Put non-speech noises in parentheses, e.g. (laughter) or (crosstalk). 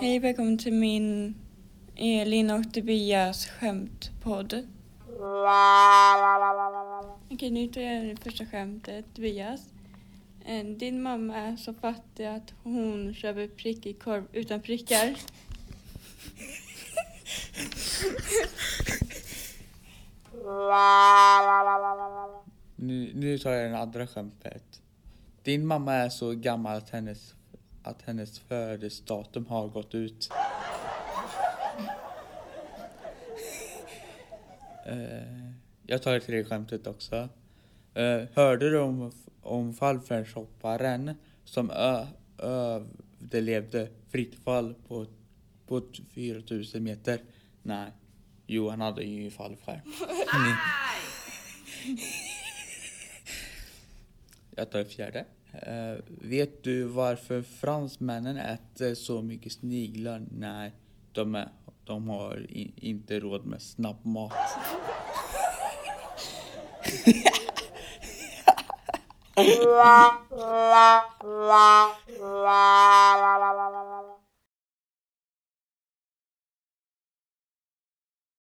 Hej, välkommen till min Elin och Tobias skämtpodd. Okej, nu tar jag det första skämtet. Tobias. Eh, din mamma är så fattig att hon köper prickig korv utan prickar. Nu, nu tar jag det andra skämtet. Din mamma är så gammal att hennes, att hennes födelsedatum har gått ut. Eh, jag tar det tredje skämtet också. Eh, hörde du om, om fallskärmshopparen som överlevde fritt fall på, på 4000 meter? Nej. Jo, han hade ju fallskärm. (laughs) (laughs) Jag tar fjärde. Eh, vet du varför fransmännen äter så mycket sniglar? Nej, de, är, de har i, inte råd med snabbmat. (laughs) (laughs)